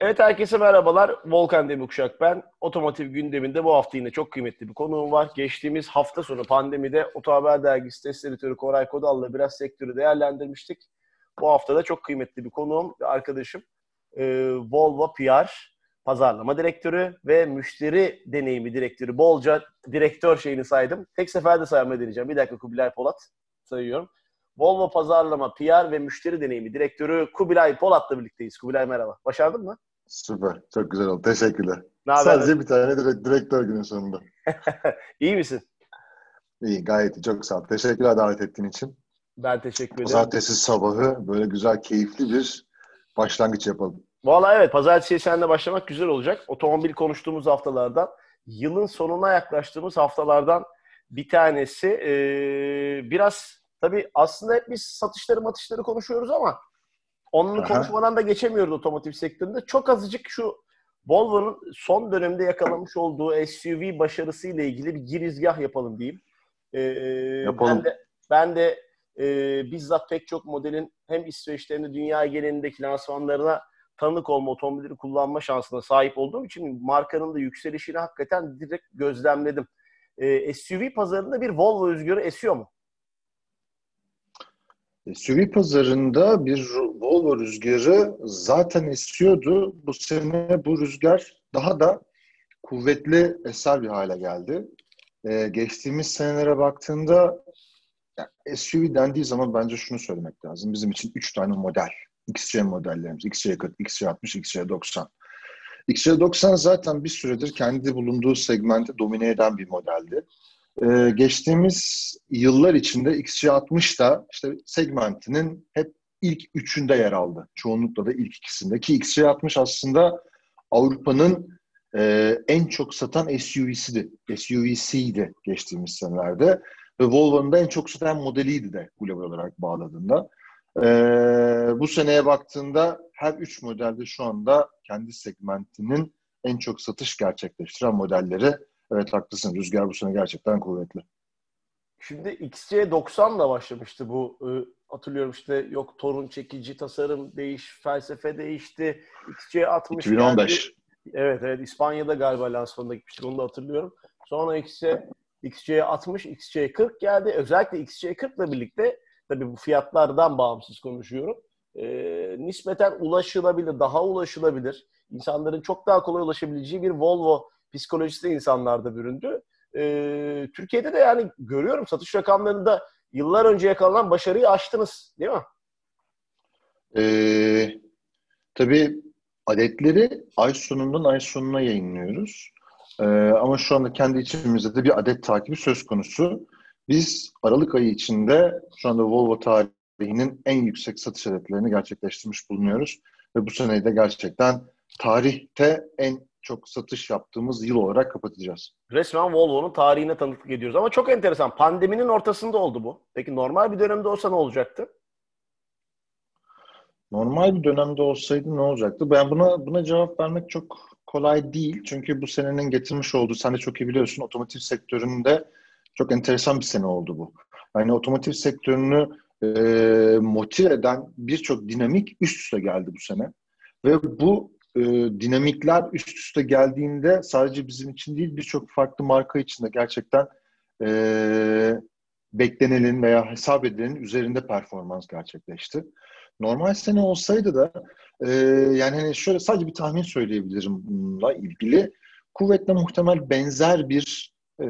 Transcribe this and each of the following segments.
Evet herkese merhabalar. Volkan Demirkuşak ben. Otomotiv gündeminde bu hafta yine çok kıymetli bir konuğum var. Geçtiğimiz hafta sonu pandemide Oto Haber Dergisi test editörü Koray Kodal'la biraz sektörü değerlendirmiştik. Bu hafta da çok kıymetli bir konuğum ve arkadaşım e, Volvo PR pazarlama direktörü ve müşteri deneyimi direktörü. Bolca direktör şeyini saydım. Tek seferde saymayı deneyeceğim. Bir dakika Kubilay Polat sayıyorum. Volvo Pazarlama, PR ve Müşteri Deneyimi Direktörü Kubilay Polat'la birlikteyiz. Kubilay merhaba. Başardın mı? Süper. Çok güzel oldu. Teşekkürler. Ne haber? Sadece bir tane direkt, direktör günün sonunda. İyi misin? İyi gayet iyi. Çok sağ ol. Teşekkürler davet ettiğin için. Ben teşekkür ederim. Pazartesi sabahı böyle güzel, keyifli bir başlangıç yapalım. Valla evet pazartesiye seninle başlamak güzel olacak. Otomobil konuştuğumuz haftalardan, yılın sonuna yaklaştığımız haftalardan bir tanesi. Ee, biraz tabii aslında hep biz satışları matışları konuşuyoruz ama onun Aha. konuşmadan da geçemiyoruz otomotiv sektöründe. Çok azıcık şu Volvo'nun son dönemde yakalamış olduğu SUV başarısıyla ilgili bir girizgah yapalım diyeyim. Ee, Yapalım. Ben de, ben de e, bizzat pek çok modelin hem İsveç'te hem de dünya genelindeki lansmanlarına tanık olma, otomobilleri kullanma şansına sahip olduğum için markanın da yükselişini hakikaten direkt gözlemledim. Ee, SUV pazarında bir Volvo rüzgarı esiyor mu? SUV pazarında bir Volvo rüzgarı zaten esiyordu. Bu sene bu rüzgar daha da kuvvetli eser bir hale geldi. Ee, geçtiğimiz senelere baktığında yani SUV dendiği zaman bence şunu söylemek lazım. Bizim için 3 tane model. XC modellerimiz. XC40, XC60, XC90. XC90 zaten bir süredir kendi bulunduğu segmente domine eden bir modeldi. Ee, geçtiğimiz yıllar içinde XC60 da işte segmentinin hep ilk üçünde yer aldı. Çoğunlukla da ilk ikisinde. Ki XC60 aslında Avrupa'nın e, en çok satan SUV'siydi. SUV'siydi geçtiğimiz senelerde. Ve Volvo'nun da en çok satan modeliydi de global olarak bağladığında. Ee, bu seneye baktığında her üç modelde şu anda kendi segmentinin en çok satış gerçekleştiren modelleri. Evet haklısın. Rüzgar bu sene gerçekten kuvvetli. Şimdi XC90 da başlamıştı bu. Ee, hatırlıyorum işte yok torun çekici tasarım değiş, felsefe değişti. XC60 2015. geldi. Evet evet İspanya'da galiba lansmanına gitmiştik onu da hatırlıyorum. Sonra XC, XC60, XC40 geldi. Özellikle XC40 ile birlikte tabii bu fiyatlardan bağımsız konuşuyorum. Ee, nispeten ulaşılabilir, daha ulaşılabilir. insanların çok daha kolay ulaşabileceği bir Volvo psikolojisi insanlarda büründü. Ee, Türkiye'de de yani görüyorum satış rakamlarında yıllar önce yakalanan başarıyı aştınız değil mi? Ee, tabii adetleri ay sonundan ay sonuna yayınlıyoruz. Ee, ama şu anda kendi içimizde de bir adet takibi söz konusu. Biz Aralık ayı içinde şu anda Volvo tarihinin en yüksek satış adetlerini gerçekleştirmiş bulunuyoruz. Ve bu seneyi de gerçekten tarihte en çok satış yaptığımız yıl olarak kapatacağız. Resmen Volvo'nun tarihine tanıklık ediyoruz. Ama çok enteresan. Pandeminin ortasında oldu bu. Peki normal bir dönemde olsa ne olacaktı? Normal bir dönemde olsaydı ne olacaktı? Ben buna buna cevap vermek çok kolay değil. Çünkü bu senenin getirmiş olduğu, sen de çok iyi biliyorsun, otomotiv sektöründe çok enteresan bir sene oldu bu. Yani otomotiv sektörünü e, motive eden birçok dinamik üst üste geldi bu sene. Ve bu e, dinamikler üst üste geldiğinde sadece bizim için değil birçok farklı marka için de gerçekten e, beklenenin veya hesap edilenin üzerinde performans gerçekleşti. Normal sene olsaydı da e, yani hani şöyle sadece bir tahmin söyleyebilirim bununla ilgili. Kuvvetle muhtemel benzer bir e,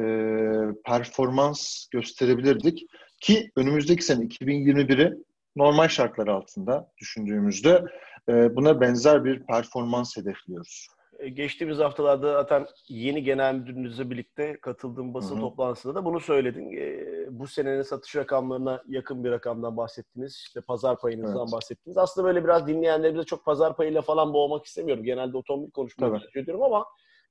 performans gösterebilirdik. Ki önümüzdeki sene 2021'i normal şartlar altında düşündüğümüzde buna benzer bir performans hedefliyoruz. E, geçtiğimiz haftalarda zaten yeni genel müdürünüzle birlikte katıldığım basın Hı hı. toplantısında da bunu söyledin. E, bu senenin satış rakamlarına yakın bir rakamdan bahsettiniz. İşte pazar payınızdan Evet. bahsettiniz. Aslında böyle biraz dinleyenlerimize çok pazar payıyla falan boğmak istemiyorum. Genelde otomobil konuşmayı tercih ediyorum ama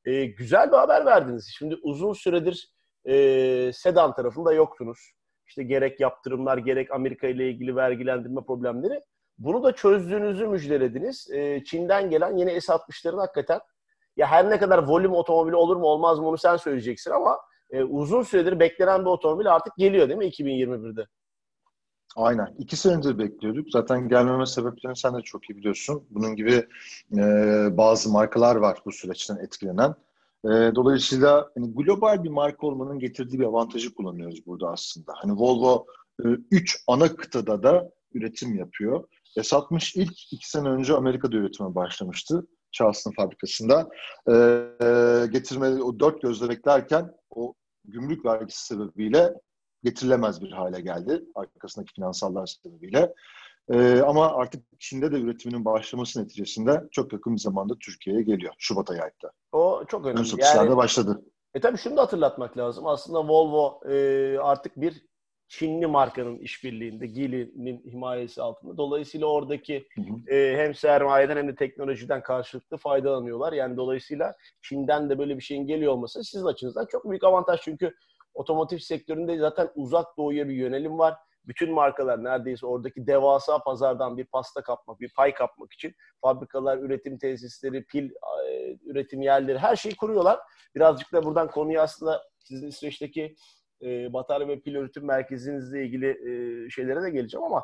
e, güzel bir haber verdiniz. Şimdi uzun süredir e, sedan tarafında yoktunuz. İşte gerek yaptırımlar gerek Amerika ile ilgili vergilendirme problemleri. Bunu da çözdüğünüzü müjdelediniz. E, Çin'den gelen yeni S60'ların hakikaten ya her ne kadar volüm otomobili olur mu olmaz mı onu sen söyleyeceksin ama e, uzun süredir beklenen bir otomobil artık geliyor değil mi 2021'de? Aynen. İki senedir bekliyorduk. Zaten gelmeme sebeplerini sen de çok iyi biliyorsun. Bunun gibi e, bazı markalar var bu süreçten etkilenen. E, dolayısıyla hani global bir marka olmanın getirdiği bir avantajı kullanıyoruz burada aslında. Hani Volvo 3 e, ana kıtada da üretim yapıyor. S60 ilk iki sene önce Amerika'da üretime başlamıştı. Charleston fabrikasında. E, e, getirme, o dört gözle beklerken o gümrük vergisi sebebiyle getirilemez bir hale geldi. Arkasındaki finansallar sebebiyle. Ee, ama artık Çin'de de üretiminin başlaması neticesinde çok yakın bir zamanda Türkiye'ye geliyor. Şubat ayı hatta. O çok önemli. Ön satışlarda yani, başladı. E tabii şunu da hatırlatmak lazım. Aslında Volvo e, artık bir Çinli markanın işbirliğinde, Geely'nin himayesi altında. Dolayısıyla oradaki hı hı. E, hem sermayeden hem de teknolojiden karşılıklı faydalanıyorlar. Yani dolayısıyla Çin'den de böyle bir şeyin geliyor olması sizin açınızdan çok büyük avantaj. Çünkü otomotiv sektöründe zaten uzak doğuya bir yönelim var. Bütün markalar neredeyse oradaki devasa pazardan bir pasta kapmak, bir pay kapmak için fabrikalar, üretim tesisleri, pil e, üretim yerleri her şeyi kuruyorlar. Birazcık da buradan konuyu aslında sizin İsveç'teki e, batarya ve pil üretim merkezinizle ilgili e, şeylere de geleceğim ama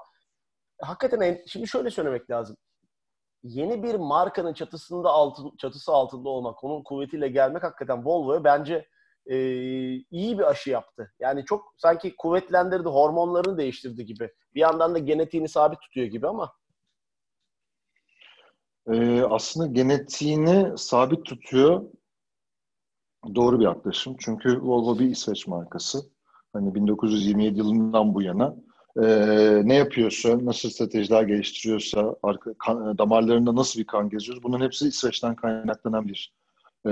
hakikaten en, şimdi şöyle söylemek lazım. Yeni bir markanın çatısında altın, çatısı altında olmak, onun kuvvetiyle gelmek hakikaten Volvo'ya bence e, iyi bir aşı yaptı. Yani çok sanki kuvvetlendirdi, hormonlarını değiştirdi gibi. Bir yandan da genetiğini sabit tutuyor gibi ama. Ee, aslında genetiğini sabit tutuyor. Doğru bir yaklaşım. Çünkü Volvo bir İsveç markası. Hani 1927 yılından bu yana e, ne yapıyorsa, nasıl stratejiler geliştiriyorsa, arka, kan, damarlarında nasıl bir kan geziyor, bunların hepsi İsveç'ten kaynaklanan bir e,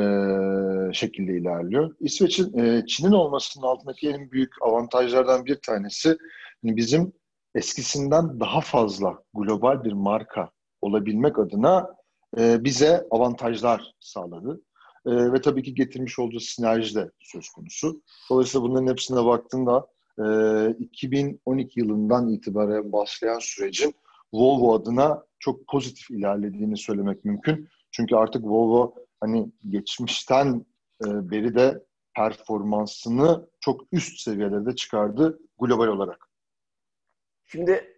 şekilde ilerliyor. İsveç'in, e, Çin'in olmasının altındaki en büyük avantajlardan bir tanesi hani bizim eskisinden daha fazla global bir marka olabilmek adına e, bize avantajlar sağladı. E, ve tabii ki getirmiş olduğu sinerji de söz konusu. Dolayısıyla bunların hepsine baktığında e, 2012 yılından itibaren başlayan sürecin Volvo adına çok pozitif ilerlediğini söylemek mümkün. Çünkü artık Volvo hani geçmişten e, beri de performansını çok üst seviyelerde çıkardı global olarak. Şimdi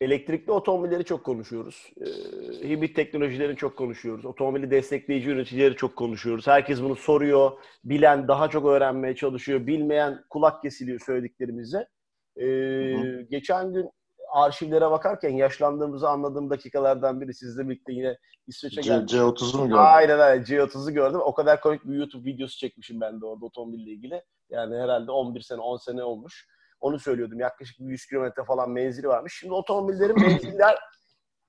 elektrikli otomobilleri çok konuşuyoruz. E, hibrit teknolojilerini çok konuşuyoruz. Otomobili destekleyici üreticileri çok konuşuyoruz. Herkes bunu soruyor. Bilen daha çok öğrenmeye çalışıyor. Bilmeyen kulak kesiliyor söylediklerimize. E, geçen gün arşivlere bakarken yaşlandığımızı anladığım dakikalardan biri sizle birlikte yine İsveç'e geldim. C30'u mu gördün? Aynen aynen C30'u gördüm. O kadar komik bir YouTube videosu çekmişim ben de orada otomobille ilgili. Yani herhalde 11 sene 10 sene olmuş. Onu söylüyordum. Yaklaşık 100 kilometre falan menzili varmış. Şimdi otomobillerin menziller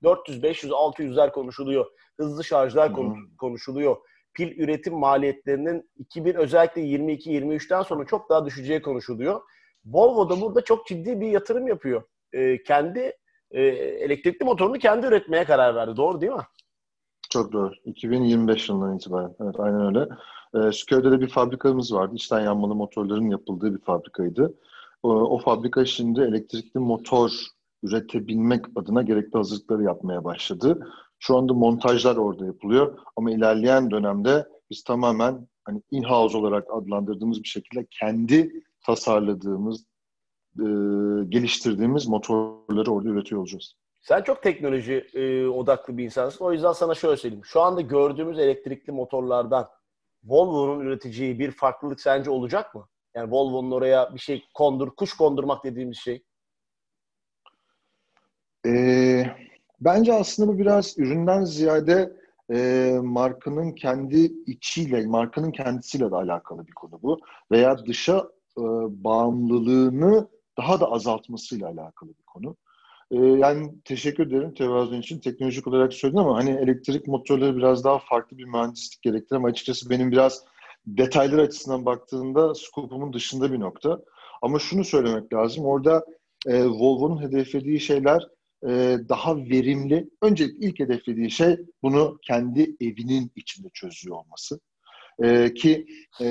400, 500, 600'ler konuşuluyor. Hızlı şarjlar konuşuluyor. Pil üretim maliyetlerinin 2000 özellikle 22-23'ten sonra çok daha düşeceği konuşuluyor. Volvo da burada çok ciddi bir yatırım yapıyor e, kendi e, elektrikli motorunu kendi üretmeye karar verdi. Doğru değil mi? Çok doğru. 2025 yılından itibaren. Evet aynen öyle. E, Sköv'de de bir fabrikamız vardı. İçten yanmalı motorların yapıldığı bir fabrikaydı. O, o fabrika şimdi elektrikli motor üretebilmek adına gerekli hazırlıkları yapmaya başladı. Şu anda montajlar orada yapılıyor ama ilerleyen dönemde biz tamamen hani in-house olarak adlandırdığımız bir şekilde kendi tasarladığımız, e, geliştirdiğimiz motorları orada üretiyor olacağız. Sen çok teknoloji e, odaklı bir insansın. O yüzden sana şöyle söyleyeyim. Şu anda gördüğümüz elektrikli motorlardan Volvo'nun üreteceği bir farklılık sence olacak mı? Yani Volvo'nun oraya bir şey kondur, kuş kondurmak dediğimiz şey. Ee, bence aslında bu biraz üründen ziyade e, markanın kendi içiyle, markanın kendisiyle de alakalı bir konu bu. Veya dışa e, bağımlılığını daha da azaltmasıyla alakalı bir konu. Ee, yani teşekkür ederim tevazun için. Teknolojik olarak söyledin ama hani elektrik motorları biraz daha farklı bir mühendislik gerektirir ama açıkçası benim biraz detaylar açısından baktığında skopumun dışında bir nokta. Ama şunu söylemek lazım. Orada e, Volvo'nun hedeflediği şeyler e, daha verimli. Öncelikle ilk hedeflediği şey bunu kendi evinin içinde çözüyor olması. E, ki e,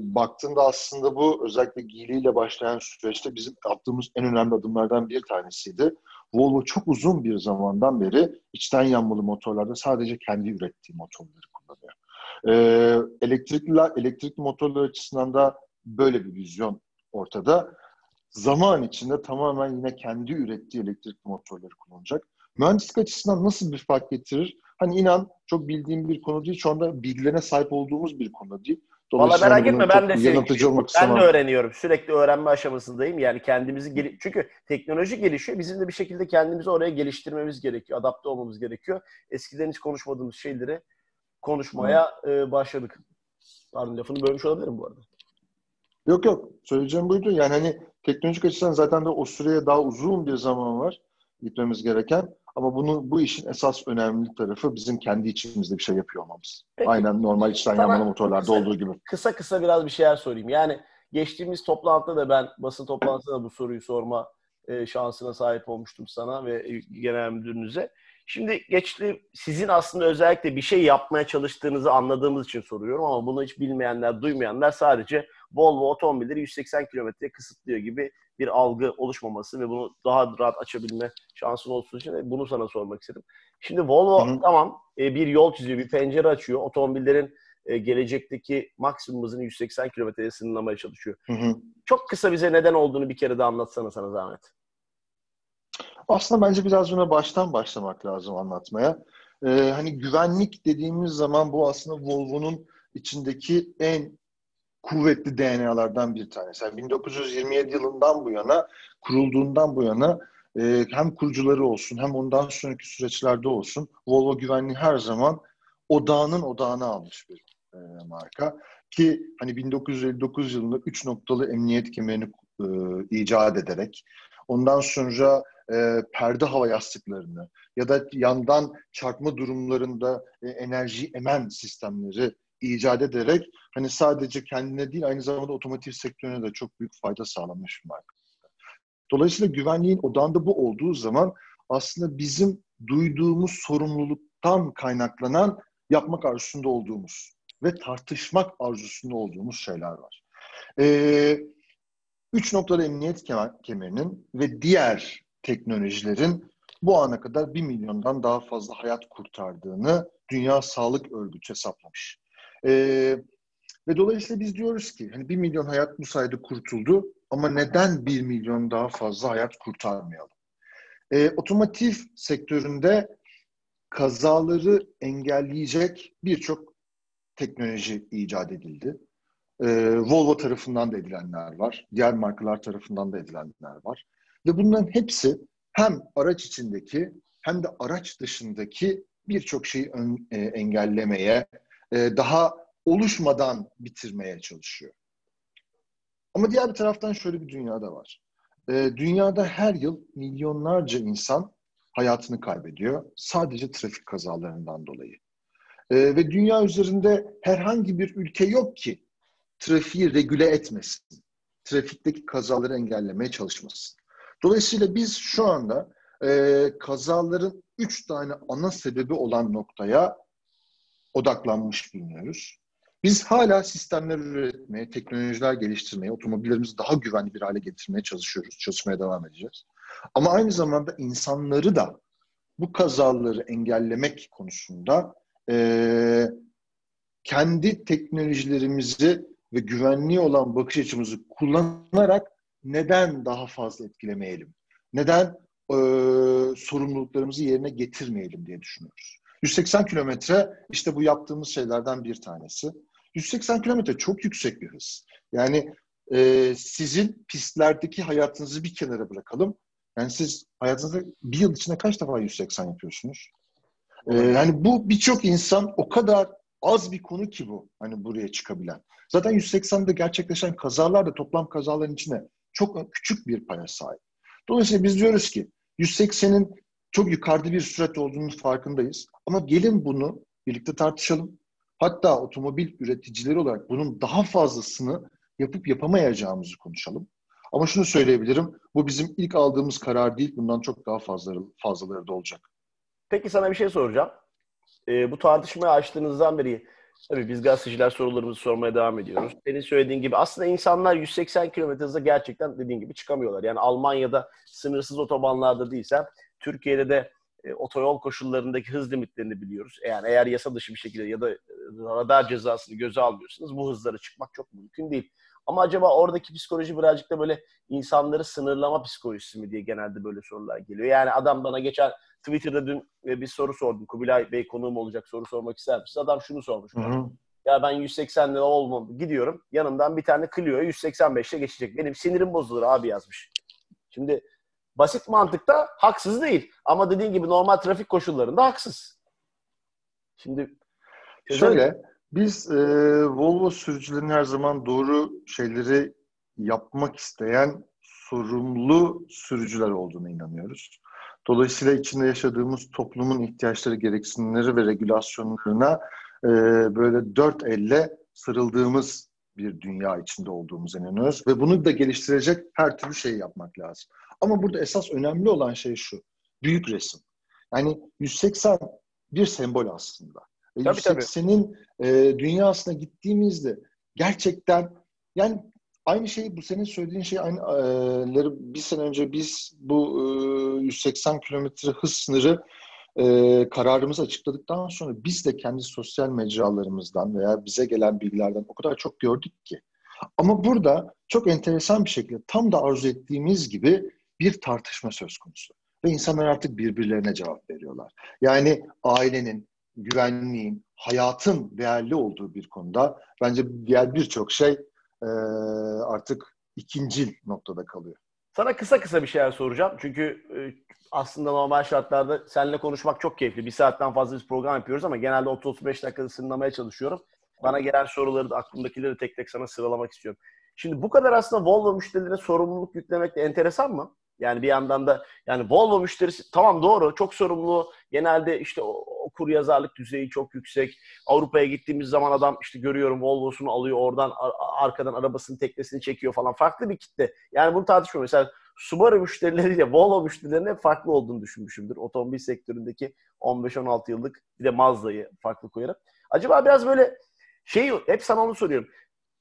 baktığında aslında bu özellikle ile başlayan süreçte bizim attığımız en önemli adımlardan bir tanesiydi. Volvo çok uzun bir zamandan beri içten yanmalı motorlarda sadece kendi ürettiği motorları. E, elektrikli, elektrikli motorlar açısından da böyle bir vizyon ortada. zaman içinde tamamen yine kendi ürettiği elektrik motorları kullanacak. Mühendislik açısından nasıl bir fark getirir? Hani inan çok bildiğim bir konu değil. Şu anda bilgilerine sahip olduğumuz bir konu değil. Valla merak etme ben de şey, ben de öğreniyorum. Sürekli öğrenme aşamasındayım. Yani kendimizi gel- çünkü teknoloji gelişiyor. Bizim de bir şekilde kendimizi oraya geliştirmemiz gerekiyor. Adapte olmamız gerekiyor. Eskiden hiç konuşmadığımız şeyleri konuşmaya e, başladık. Pardon lafını bölmüş olabilirim bu arada. Yok yok. Söyleyeceğim buydu. Yani hani teknolojik açıdan zaten de o süreye daha uzun bir zaman var gitmemiz gereken. Ama bunu bu işin esas önemli tarafı bizim kendi içimizde bir şey yapıyor olmamız. Peki. Aynen normal içten yanmalı motorlarda kısa, olduğu gibi. Kısa kısa biraz bir şeyler sorayım. Yani geçtiğimiz toplantıda da ben basın toplantısında da bu soruyu sorma e, şansına sahip olmuştum sana ve genel müdürünüze. Şimdi geçti sizin aslında özellikle bir şey yapmaya çalıştığınızı anladığımız için soruyorum ama bunu hiç bilmeyenler, duymayanlar sadece Volvo otomobilleri 180 kilometreye kısıtlıyor gibi bir algı oluşmaması ve bunu daha rahat açabilme şansın olsun için bunu sana sormak istedim. Şimdi Volvo Hı-hı. tamam e, bir yol çiziyor, bir pencere açıyor. Otomobillerin e, gelecekteki maksimum hızını 180 kilometreye sınırlamaya çalışıyor. Hı-hı. Çok kısa bize neden olduğunu bir kere de anlatsana sana zahmet. Aslında bence biraz buna baştan başlamak lazım anlatmaya. Ee, hani güvenlik dediğimiz zaman bu aslında Volvo'nun içindeki en kuvvetli DNA'lardan bir tanesi. Yani 1927 yılından bu yana, kurulduğundan bu yana e, hem kurucuları olsun hem ondan sonraki süreçlerde olsun Volvo güvenliği her zaman odağının odağını almış bir e, marka. Ki hani 1959 yılında 3 noktalı emniyet kemerini e, icat ederek ondan sonra e, perde hava yastıklarını ya da yandan çarpma durumlarında e, enerji emen sistemleri icat ederek hani sadece kendine değil aynı zamanda otomotiv sektörüne de çok büyük fayda sağlamış bir marka. Dolayısıyla güvenliğin odağında bu olduğu zaman aslında bizim duyduğumuz sorumluluktan kaynaklanan yapmak arzusunda olduğumuz ve tartışmak arzusunda olduğumuz şeyler var. Ee, üç noktalı emniyet kemerinin ve diğer teknolojilerin bu ana kadar bir milyondan daha fazla hayat kurtardığını Dünya Sağlık Örgütü hesaplamış. Ee, ve dolayısıyla biz diyoruz ki hani bir milyon hayat bu sayede kurtuldu ama neden bir milyon daha fazla hayat kurtarmayalım? Ee, otomotiv sektöründe kazaları engelleyecek birçok teknoloji icat edildi. Ee, Volvo tarafından da edilenler var. Diğer markalar tarafından da edilenler var. Ve bunların hepsi hem araç içindeki hem de araç dışındaki birçok şeyi ön, e, engellemeye, e, daha oluşmadan bitirmeye çalışıyor. Ama diğer bir taraftan şöyle bir dünyada var. E, dünyada her yıl milyonlarca insan hayatını kaybediyor. Sadece trafik kazalarından dolayı. E, ve dünya üzerinde herhangi bir ülke yok ki trafiği regüle etmesin. Trafikteki kazaları engellemeye çalışmasın. Dolayısıyla biz şu anda e, kazaların üç tane ana sebebi olan noktaya odaklanmış bulunuyoruz. Biz hala sistemler üretmeye, teknolojiler geliştirmeye, otomobillerimizi daha güvenli bir hale getirmeye çalışıyoruz. Çalışmaya devam edeceğiz. Ama aynı zamanda insanları da bu kazaları engellemek konusunda e, kendi teknolojilerimizi ve güvenliği olan bakış açımızı kullanarak neden daha fazla etkilemeyelim? Neden e, sorumluluklarımızı yerine getirmeyelim diye düşünüyoruz. 180 kilometre işte bu yaptığımız şeylerden bir tanesi. 180 kilometre çok yüksek bir hız. Yani e, sizin pistlerdeki hayatınızı bir kenara bırakalım. Yani siz hayatınızda bir yıl içinde kaç defa 180 yapıyorsunuz? E, yani bu birçok insan o kadar az bir konu ki bu. Hani buraya çıkabilen. Zaten 180'de gerçekleşen kazalar da toplam kazaların içine çok küçük bir paya sahip. Dolayısıyla biz diyoruz ki 180'in çok yukarıda bir sürat olduğunun farkındayız. Ama gelin bunu birlikte tartışalım. Hatta otomobil üreticileri olarak bunun daha fazlasını yapıp yapamayacağımızı konuşalım. Ama şunu söyleyebilirim, bu bizim ilk aldığımız karar değil, bundan çok daha fazlaları, fazlaları da olacak. Peki sana bir şey soracağım. Ee, bu tartışmayı açtığınızdan beri Tabii biz gazeteciler sorularımızı sormaya devam ediyoruz. Senin söylediğin gibi aslında insanlar 180 km hızla gerçekten dediğin gibi çıkamıyorlar. Yani Almanya'da sınırsız otobanlarda değilse Türkiye'de de e, otoyol koşullarındaki hız limitlerini biliyoruz. Yani eğer yasa dışı bir şekilde ya da e, radar cezasını göze almıyorsanız bu hızlara çıkmak çok mümkün değil. Ama acaba oradaki psikoloji birazcık da böyle insanları sınırlama psikolojisi mi diye genelde böyle sorular geliyor. Yani adam bana geçen Twitter'da dün e, bir soru sordum. Kubilay Bey konuğum olacak soru sormak ister misiniz? Adam şunu sormuş. Hı hı. Ya ben 180 lira olmam gidiyorum. Yanımdan bir tane Clio'ya 185'e geçecek. Benim sinirim bozulur abi yazmış. Şimdi basit mantıkta haksız değil. Ama dediğin gibi normal trafik koşullarında haksız. Şimdi şöyle biz e, Volvo sürücülerin her zaman doğru şeyleri yapmak isteyen sorumlu sürücüler olduğuna inanıyoruz. Dolayısıyla içinde yaşadığımız toplumun ihtiyaçları, gereksinimleri ve regülasyonlarına e, böyle dört elle sarıldığımız bir dünya içinde olduğumuzu inanıyoruz. Ve bunu da geliştirecek her türlü şeyi yapmak lazım. Ama burada esas önemli olan şey şu. Büyük resim. Yani 180 bir sembol aslında. Ve tabii, 180'in e, dünyasına gittiğimizde gerçekten yani aynı şey bu senin söylediğin şey aynıları e, bir sene önce biz bu e, 180 kilometre hız sınırı e, kararımızı açıkladıktan sonra biz de kendi sosyal mecralarımızdan veya bize gelen bilgilerden o kadar çok gördük ki. Ama burada çok enteresan bir şekilde tam da arzu ettiğimiz gibi bir tartışma söz konusu. Ve insanlar artık birbirlerine cevap veriyorlar. Yani ailenin, güvenliğin, hayatın değerli olduğu bir konuda bence diğer birçok şey e, artık ikincil noktada kalıyor. Sana kısa kısa bir şeyler soracağım. Çünkü e, aslında normal şartlarda seninle konuşmak çok keyifli. Bir saatten fazla bir program yapıyoruz ama genelde 30-35 dakikada sınırlamaya çalışıyorum. Bana gelen soruları da aklımdakileri tek tek sana sıralamak istiyorum. Şimdi bu kadar aslında Volvo müşterilerine sorumluluk yüklemek de enteresan mı? Yani bir yandan da yani Volvo müşterisi tamam doğru çok sorumlu. Genelde işte o, okur yazarlık düzeyi çok yüksek. Avrupa'ya gittiğimiz zaman adam işte görüyorum Volvo'sunu alıyor oradan arkadan arabasının teknesini çekiyor falan. Farklı bir kitle. Yani bunu tartışmıyor. Mesela Subaru müşterileriyle Volvo müşterilerinin farklı olduğunu düşünmüşümdür. Otomobil sektöründeki 15-16 yıllık bir de Mazda'yı farklı koyarak. Acaba biraz böyle şey hep sana onu soruyorum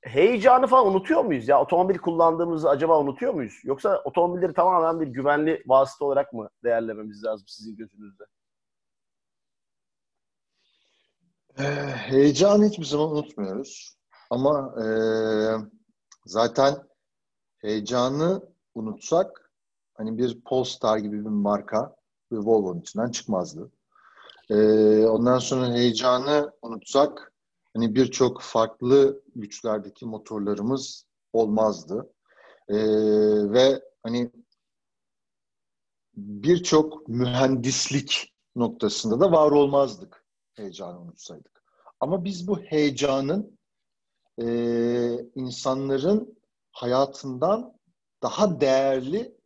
heyecanı falan unutuyor muyuz ya? Otomobil kullandığımızı acaba unutuyor muyuz? Yoksa otomobilleri tamamen bir güvenli vasıta olarak mı değerlememiz lazım sizin gözünüzde? Ee, heyecanı hiçbir zaman unutmuyoruz. Ama e, zaten heyecanı unutsak hani bir Polestar gibi bir marka bir Volvo'nun içinden çıkmazdı. Ee, ondan sonra heyecanı unutsak hani birçok farklı güçlerdeki motorlarımız olmazdı. Ee, ve hani birçok mühendislik noktasında da var olmazdık heyecanı unutsaydık. Ama biz bu heyecanın e, insanların hayatından daha değerli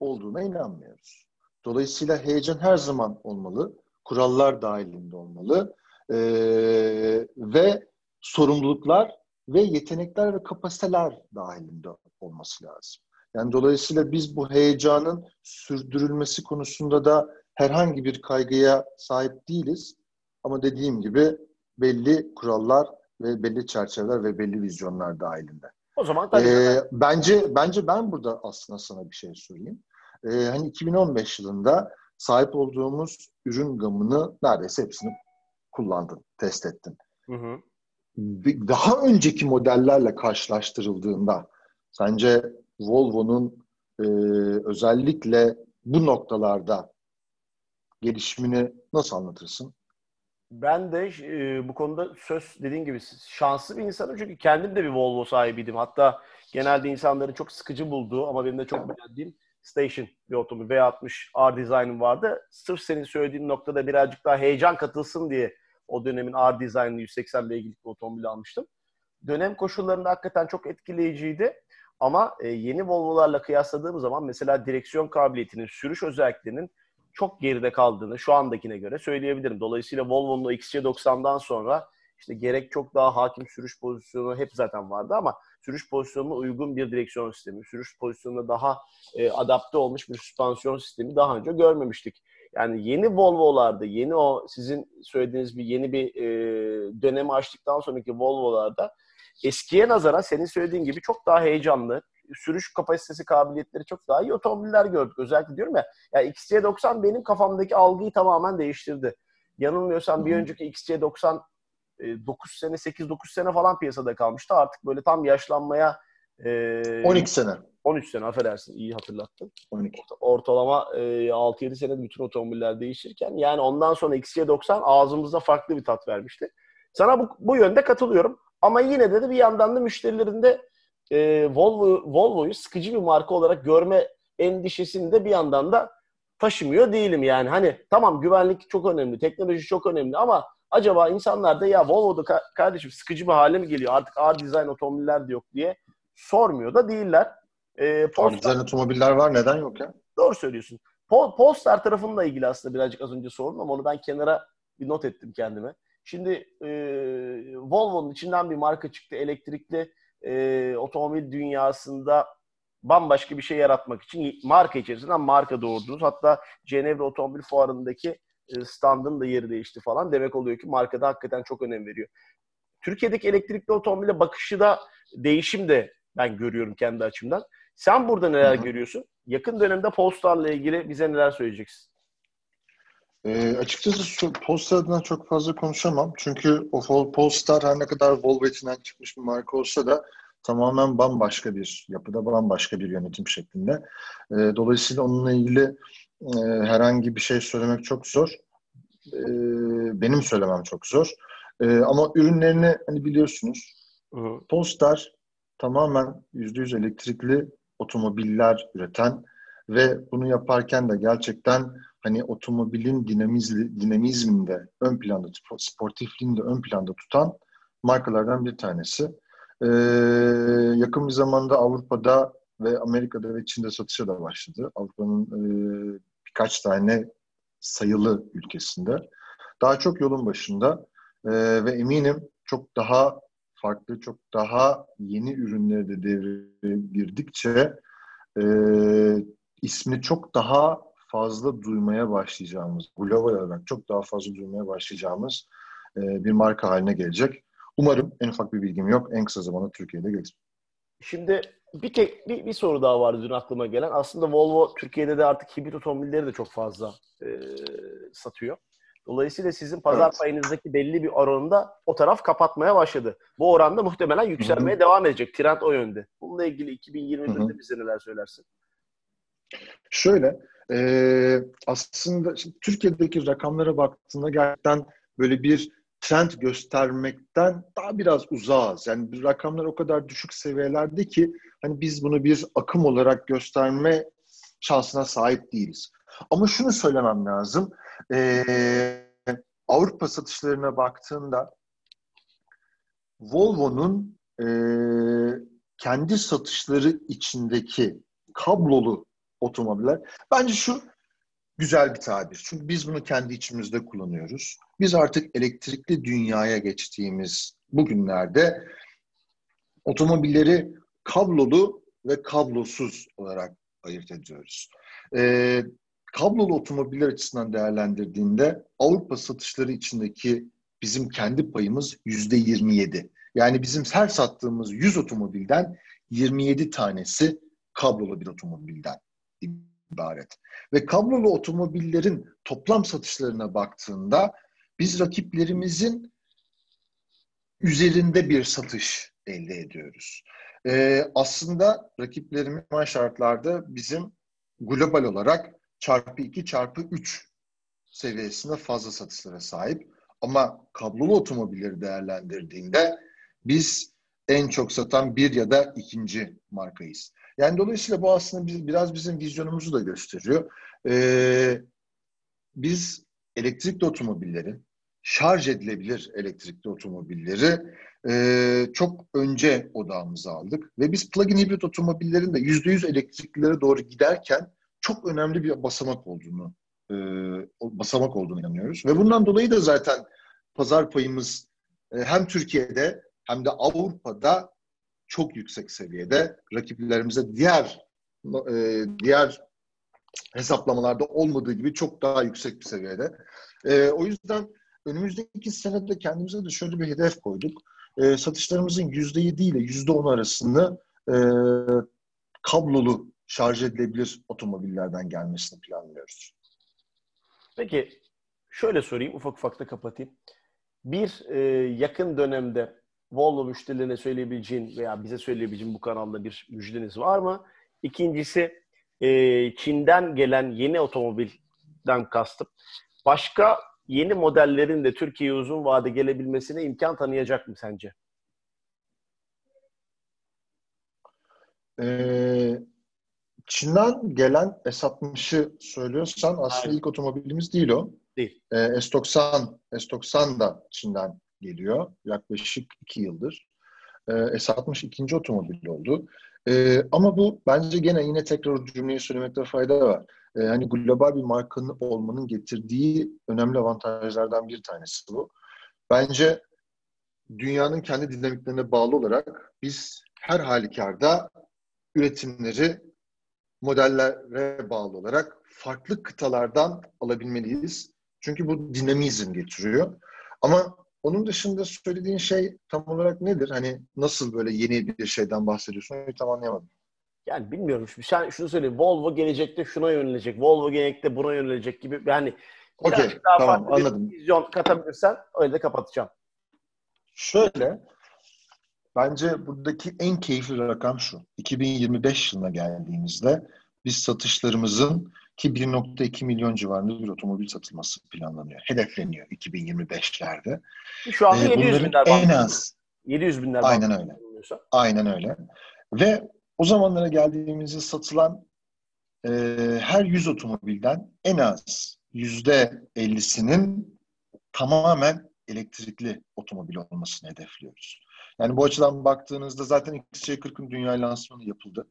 olduğuna inanmıyoruz. Dolayısıyla heyecan her zaman olmalı. Kurallar dahilinde olmalı e, ve sorumluluklar ve yetenekler ve kapasiteler dahilinde olması lazım. Yani dolayısıyla biz bu heyecanın sürdürülmesi konusunda da herhangi bir kaygıya sahip değiliz. Ama dediğim gibi belli kurallar ve belli çerçeveler ve belli vizyonlar dahilinde. O zaman tabii. Ee, bence bence ben burada aslında sana bir şey söyleyeyim. Ee, hani 2015 yılında sahip olduğumuz ürün gamını neredeyse hepsini kullandın, test ettin. Hı hı. Daha önceki modellerle karşılaştırıldığında sence Volvo'nun e, özellikle bu noktalarda gelişimini nasıl anlatırsın? Ben de e, bu konuda söz dediğin gibi şanslı bir insanım çünkü kendim de bir Volvo sahibiydim. Hatta genelde insanların çok sıkıcı bulduğu ama benim de çok beğendiğim Station bir otomobil V60 R Design'ım vardı. Sırf senin söylediğin noktada birazcık daha heyecan katılsın diye o dönemin R Design'lı 180 beygirlik bir otomobil almıştım. Dönem koşullarında hakikaten çok etkileyiciydi. Ama e, yeni Volvo'larla kıyasladığım zaman mesela direksiyon kabiliyetinin, sürüş özelliklerinin çok geride kaldığını şu andakine göre söyleyebilirim. Dolayısıyla Volvo'nun o XC90'dan sonra işte gerek çok daha hakim sürüş pozisyonu hep zaten vardı ama sürüş pozisyonuna uygun bir direksiyon sistemi, sürüş pozisyonuna daha e, adapte olmuş bir süspansiyon sistemi daha önce görmemiştik. Yani yeni Volvo'larda, yeni o sizin söylediğiniz bir yeni bir e, dönemi açtıktan sonraki Volvo'larda eskiye nazaran senin söylediğin gibi çok daha heyecanlı, sürüş kapasitesi, kabiliyetleri çok daha iyi otomobiller gördük. Özellikle diyorum ya, ya XC90 benim kafamdaki algıyı tamamen değiştirdi. Yanılmıyorsam bir önceki XC90 9 sene 8-9 sene falan piyasada kalmıştı. Artık böyle tam yaşlanmaya e, 12 sene. 13 sene affedersin iyi hatırlattın. 12. Ortalama e, 6-7 senede bütün otomobiller değişirken yani ondan sonra X'ye 90 ağzımızda farklı bir tat vermişti. Sana bu, bu yönde katılıyorum. Ama yine de, de bir yandan da müşterilerin de e, Volvo, Volvo'yu sıkıcı bir marka olarak görme endişesini de bir yandan da taşımıyor değilim yani. Hani tamam güvenlik çok önemli, teknoloji çok önemli ama acaba insanlar da ya Volvo'da ka- kardeşim sıkıcı bir hale mi geliyor? Artık ağır dizayn otomobiller de yok diye sormuyor da değiller. E, Polestar... otomobiller var. Neden yok ya? Doğru söylüyorsun. Pol Polestar tarafınla ilgili aslında birazcık az önce sordum ama onu ben kenara bir not ettim kendime. Şimdi e, Volvo'nun içinden bir marka çıktı. Elektrikli e, otomobil dünyasında bambaşka bir şey yaratmak için marka içerisinden marka doğurdunuz. Hatta Cenevre Otomobil Fuarı'ndaki e, standın da yeri değişti falan. Demek oluyor ki markada hakikaten çok önem veriyor. Türkiye'deki elektrikli otomobile bakışı da değişim de ben görüyorum kendi açımdan. Sen burada neler Hı-hı. görüyorsun? Yakın dönemde Polestar'la ilgili bize neler söyleyeceksin? E, açıkçası Polestar adına çok fazla konuşamam. Çünkü o Polestar her ne kadar Volvo içinden çıkmış bir marka olsa da tamamen bambaşka bir yapıda, bambaşka bir yönetim şeklinde. E, dolayısıyla onunla ilgili e, herhangi bir şey söylemek çok zor. E, benim söylemem çok zor. E, ama ürünlerini hani biliyorsunuz. Hı. Polestar tamamen %100 elektrikli otomobiller üreten ve bunu yaparken de gerçekten hani otomobilin dinamizli, dinamizminde ön planda, sportifliğinde ön planda tutan markalardan bir tanesi. Ee, yakın bir zamanda Avrupa'da ve Amerika'da ve Çin'de satışa da başladı. Avrupa'nın e, birkaç tane sayılı ülkesinde. Daha çok yolun başında e, ve eminim çok daha farklı, çok daha yeni ürünleri de devreye girdikçe e, ismi çok daha fazla duymaya başlayacağımız, global olarak çok daha fazla duymaya başlayacağımız e, bir marka haline gelecek. Umarım en ufak bir bilgim yok. En kısa zamanda Türkiye'de gelir. Şimdi bir, tek, bir, bir soru daha vardı dün aklıma gelen. Aslında Volvo Türkiye'de de artık hibrit otomobilleri de çok fazla e, satıyor. Dolayısıyla sizin pazar evet. payınızdaki belli bir oranında o taraf kapatmaya başladı. Bu oranda muhtemelen yükselmeye Hı-hı. devam edecek. Trend o yönde. Bununla ilgili 2021'de bize neler söylersin? Şöyle, e, aslında Türkiye'deki rakamlara baktığında gerçekten böyle bir trend göstermekten daha biraz uzağız. Yani rakamlar o kadar düşük seviyelerde ki hani biz bunu bir akım olarak gösterme şansına sahip değiliz. Ama şunu söylemem lazım. Ee, Avrupa satışlarına baktığında Volvo'nun e, kendi satışları içindeki kablolu otomobiller bence şu güzel bir tabir. Çünkü biz bunu kendi içimizde kullanıyoruz. Biz artık elektrikli dünyaya geçtiğimiz bugünlerde otomobilleri kablolu ve kablosuz olarak ayırt ediyoruz. Ee, kablolu otomobiller açısından değerlendirdiğinde Avrupa satışları içindeki bizim kendi payımız yüzde 27. Yani bizim her sattığımız 100 otomobilden 27 tanesi kablolu bir otomobilden ibaret. Ve kablolu otomobillerin toplam satışlarına baktığında biz rakiplerimizin üzerinde bir satış elde ediyoruz. Ee, aslında rakiplerimiz şartlarda bizim global olarak çarpı 2 çarpı 3 seviyesinde fazla satışlara sahip. Ama kablolu otomobilleri değerlendirdiğinde biz en çok satan bir ya da ikinci markayız. Yani dolayısıyla bu aslında biz, biraz bizim vizyonumuzu da gösteriyor. Ee, biz elektrikli otomobilleri, şarj edilebilir elektrikli otomobilleri e, çok önce odağımıza aldık. Ve biz plug-in hibrit otomobillerin de %100 elektriklilere doğru giderken çok önemli bir basamak olduğunu e, basamak olduğunu inanıyoruz. Ve bundan dolayı da zaten pazar payımız e, hem Türkiye'de hem de Avrupa'da çok yüksek seviyede. Rakiplerimize diğer e, diğer hesaplamalarda olmadığı gibi çok daha yüksek bir seviyede. E, o yüzden önümüzdeki senede kendimize de şöyle bir hedef koyduk. E, satışlarımızın %7 ile %10 arasını e, kablolu şarj edilebilir otomobillerden gelmesini planlıyoruz. Peki şöyle sorayım ufak ufak da kapatayım. bir e, yakın dönemde Volvo müşterilerine söyleyebileceğin veya bize söyleyebileceğin bu kanalda bir müjdeniz var mı? İkincisi e, Çin'den gelen yeni otomobilden kastım. Başka yeni modellerin de Türkiye'ye uzun vade gelebilmesine imkan tanıyacak mı sence? Ee, Çin'den gelen S60'ı söylüyorsan aslında Aynen. ilk otomobilimiz değil o. Değil. Ee, S90, S90 da Çin'den geliyor. Yaklaşık iki yıldır. Ee, S60 ikinci otomobil oldu. Ee, ama bu bence gene yine tekrar cümleyi söylemekte fayda var. Ee, hani global bir markanın olmanın getirdiği önemli avantajlardan bir tanesi bu. Bence dünyanın kendi dinamiklerine bağlı olarak biz her halükarda üretimleri modellere bağlı olarak farklı kıtalardan alabilmeliyiz. Çünkü bu dinamizm getiriyor. Ama onun dışında söylediğin şey tam olarak nedir? Hani nasıl böyle yeni bir şeyden bahsediyorsun? Onu tam anlayamadım. Yani bilmiyorum. Sen şunu söyleyeyim. Volvo gelecekte şuna yönelecek. Volvo gelecekte buna yönelecek gibi. Yani Okey. Tamam anladım. vizyon katabilirsen öyle de kapatacağım. Şöyle bence buradaki en keyifli rakam şu. 2025 yılına geldiğimizde biz satışlarımızın ki 1.2 milyon civarında bir otomobil satılması planlanıyor. Hedefleniyor 2025'lerde. Şu anda ee, 700 binler en az 700 binler Aynen öyle. Aynen öyle. Ve o zamanlara geldiğimizde satılan e, her 100 otomobilden en az yüzde 50'sinin tamamen elektrikli otomobil olmasını hedefliyoruz. Yani bu açıdan baktığınızda zaten XC40'ın dünya lansmanı yapıldı.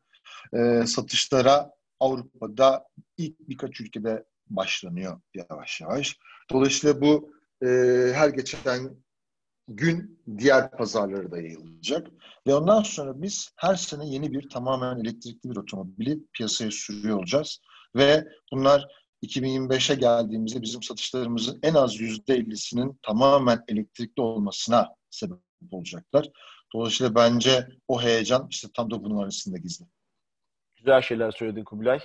E, satışlara Avrupa'da ilk birkaç ülkede başlanıyor yavaş yavaş. Dolayısıyla bu e, her geçen gün diğer pazarlara da yayılacak. Ve ondan sonra biz her sene yeni bir tamamen elektrikli bir otomobili piyasaya sürüyor olacağız. Ve bunlar 2025'e geldiğimizde bizim satışlarımızın en az %50'sinin tamamen elektrikli olmasına sebep olacaklar. Dolayısıyla bence o heyecan işte tam da bunun arasında gizli. Güzel şeyler söyledin Kubilay.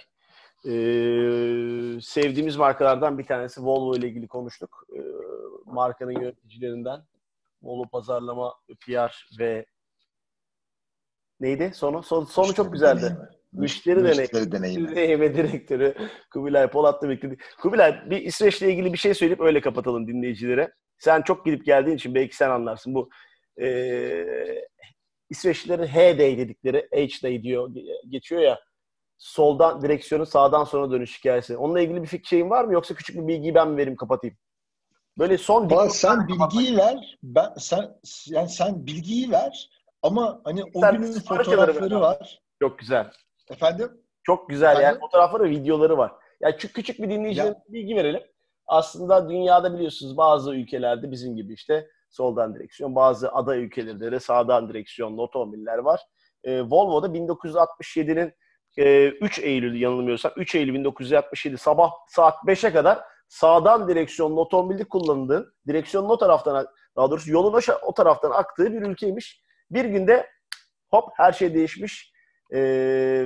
Ee, sevdiğimiz markalardan bir tanesi Volvo ile ilgili konuştuk. Ee, markanın yöneticilerinden Volvo pazarlama, PR ve neydi sonu? Sonu, sonu çok güzeldi. Müşteri, Müşteri deneyimi. deneyimi. direktörü Kubilay Polat'la birlikte. Kubilay bir İsveç'le ilgili bir şey söyleyip öyle kapatalım dinleyicilere. Sen çok gidip geldiğin için belki sen anlarsın. Bu e, İsveçlilerin H-Day dedikleri H-Day diyor geçiyor ya soldan direksiyonu sağdan sonra dönüş hikayesi. Onunla ilgili bir fikir şeyin var mı yoksa küçük bir bilgiyi ben mi vereyim kapatayım? Böyle son Ba, sen bilgiyi ver. Ben sen yani sen bilgiyi ver ama hani o sen, günün fotoğrafları var. Çok güzel. Efendim? Çok güzel Efendim? yani fotoğrafları videoları var. Yani küçük küçük bir dinleyicilere bilgi verelim. Aslında dünyada biliyorsunuz bazı ülkelerde bizim gibi işte soldan direksiyon, bazı aday ülkelerde de sağdan direksiyonlu otomobiller var. Ee, Volvo'da 1967'nin e, 3 Eylül yanılmıyorsam 3 Eylül 1967 sabah saat 5'e kadar sağdan direksiyonlu otomobili kullanıldığın, direksiyonun o taraftan daha doğrusu yolun o, o taraftan aktığı bir ülkeymiş. Bir günde hop her şey değişmiş e,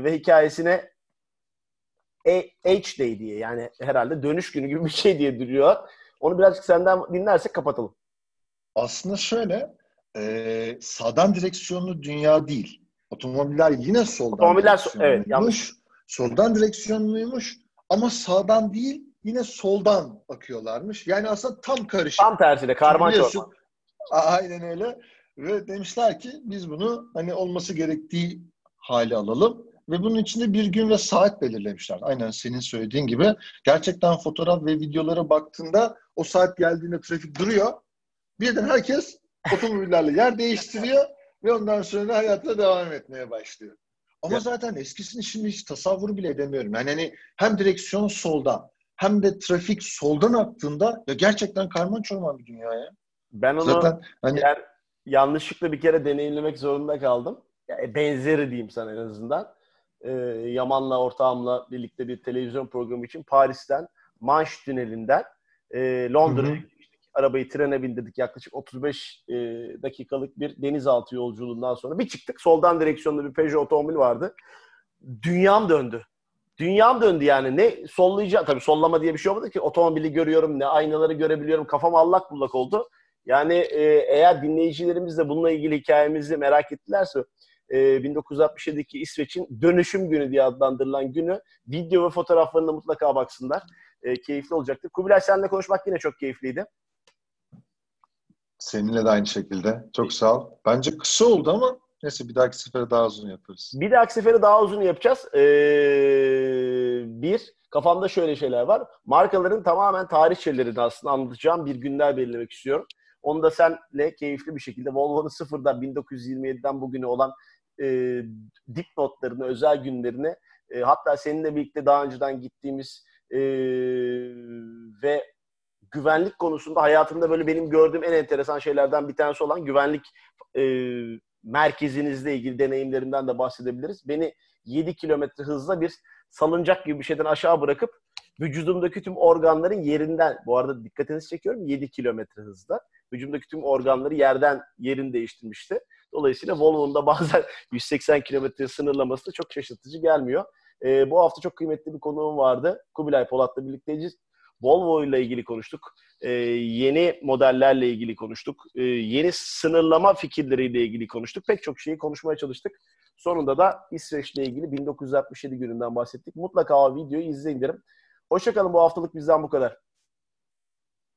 ve hikayesine H-Day diye yani herhalde dönüş günü gibi bir şey diye duruyor. Onu birazcık senden dinlersek kapatalım. Aslında şöyle e, sağdan direksiyonlu dünya değil. Otomobiller yine soldan Otomobiller evet yanlış. Soldan direksiyonluymuş ama sağdan değil yine soldan akıyorlarmış. Yani aslında tam karışık. Tam tersine karman çorman. Aynen öyle. Ve demişler ki biz bunu hani olması gerektiği hale alalım. Ve bunun içinde bir gün ve saat belirlemişler. Aynen senin söylediğin gibi. Gerçekten fotoğraf ve videolara baktığında o saat geldiğinde trafik duruyor. Birden herkes otomobillerle yer değiştiriyor ve ondan sonra hayatına devam etmeye başlıyor. Ama ya. zaten eskisini şimdi hiç tasavvur bile edemiyorum. Yani hani hem direksiyon solda hem de trafik soldan aktığında ya gerçekten karman çorman bir dünya ya. Ben onu zaten, hani... yer, yanlışlıkla bir kere deneyimlemek zorunda kaldım. Yani benzeri diyeyim sana en azından. Ee, Yaman'la ortağımla birlikte bir televizyon programı için Paris'ten Manş Tüneli'nden e, Londra'ya arabayı trene bindirdik. Yaklaşık 35 e, dakikalık bir denizaltı yolculuğundan sonra bir çıktık. Soldan direksiyonlu bir Peugeot otomobil vardı. Dünyam döndü. Dünyam döndü yani. Ne sollayacağım. Tabii sollama diye bir şey olmadı ki. Otomobili görüyorum, ne aynaları görebiliyorum. Kafam allak bullak oldu. Yani e, eğer dinleyicilerimiz de bununla ilgili hikayemizi merak ettilerse e, 1967'deki İsveç'in dönüşüm günü diye adlandırılan günü video ve fotoğraflarına mutlaka baksınlar. E, keyifli olacaktır. Kubilay seninle konuşmak yine çok keyifliydi. Seninle de aynı şekilde. Çok sağ ol. Bence kısa oldu ama neyse bir dahaki sefere daha uzun yaparız. Bir dahaki sefere daha uzun yapacağız. Ee, bir, kafamda şöyle şeyler var. Markaların tamamen tarihçelerini aslında anlatacağım bir günler belirlemek istiyorum. Onu da senle keyifli bir şekilde Volvo'nun sıfırdan 1927'den bugüne olan e, dipnotlarını, özel günlerini e, hatta seninle birlikte daha önceden gittiğimiz e, ve güvenlik konusunda hayatımda böyle benim gördüğüm en enteresan şeylerden bir tanesi olan güvenlik e, merkezinizle ilgili deneyimlerinden de bahsedebiliriz. Beni 7 kilometre hızla bir salıncak gibi bir şeyden aşağı bırakıp vücudumdaki tüm organların yerinden, bu arada dikkatinizi çekiyorum 7 kilometre hızda. Vücudumdaki tüm organları yerden yerin değiştirmişti. Dolayısıyla Volvo'nun da bazen 180 kilometre sınırlaması da çok şaşırtıcı gelmiyor. E, bu hafta çok kıymetli bir konuğum vardı. Kubilay Polat'la birlikteyiz. Volvo ile ilgili konuştuk. E, yeni modellerle ilgili konuştuk. E, yeni sınırlama fikirleriyle ilgili konuştuk. Pek çok şeyi konuşmaya çalıştık. Sonunda da İsveç'le ilgili 1967 gününden bahsettik. Mutlaka o videoyu izleyin derim. Hoşçakalın bu haftalık bizden bu kadar.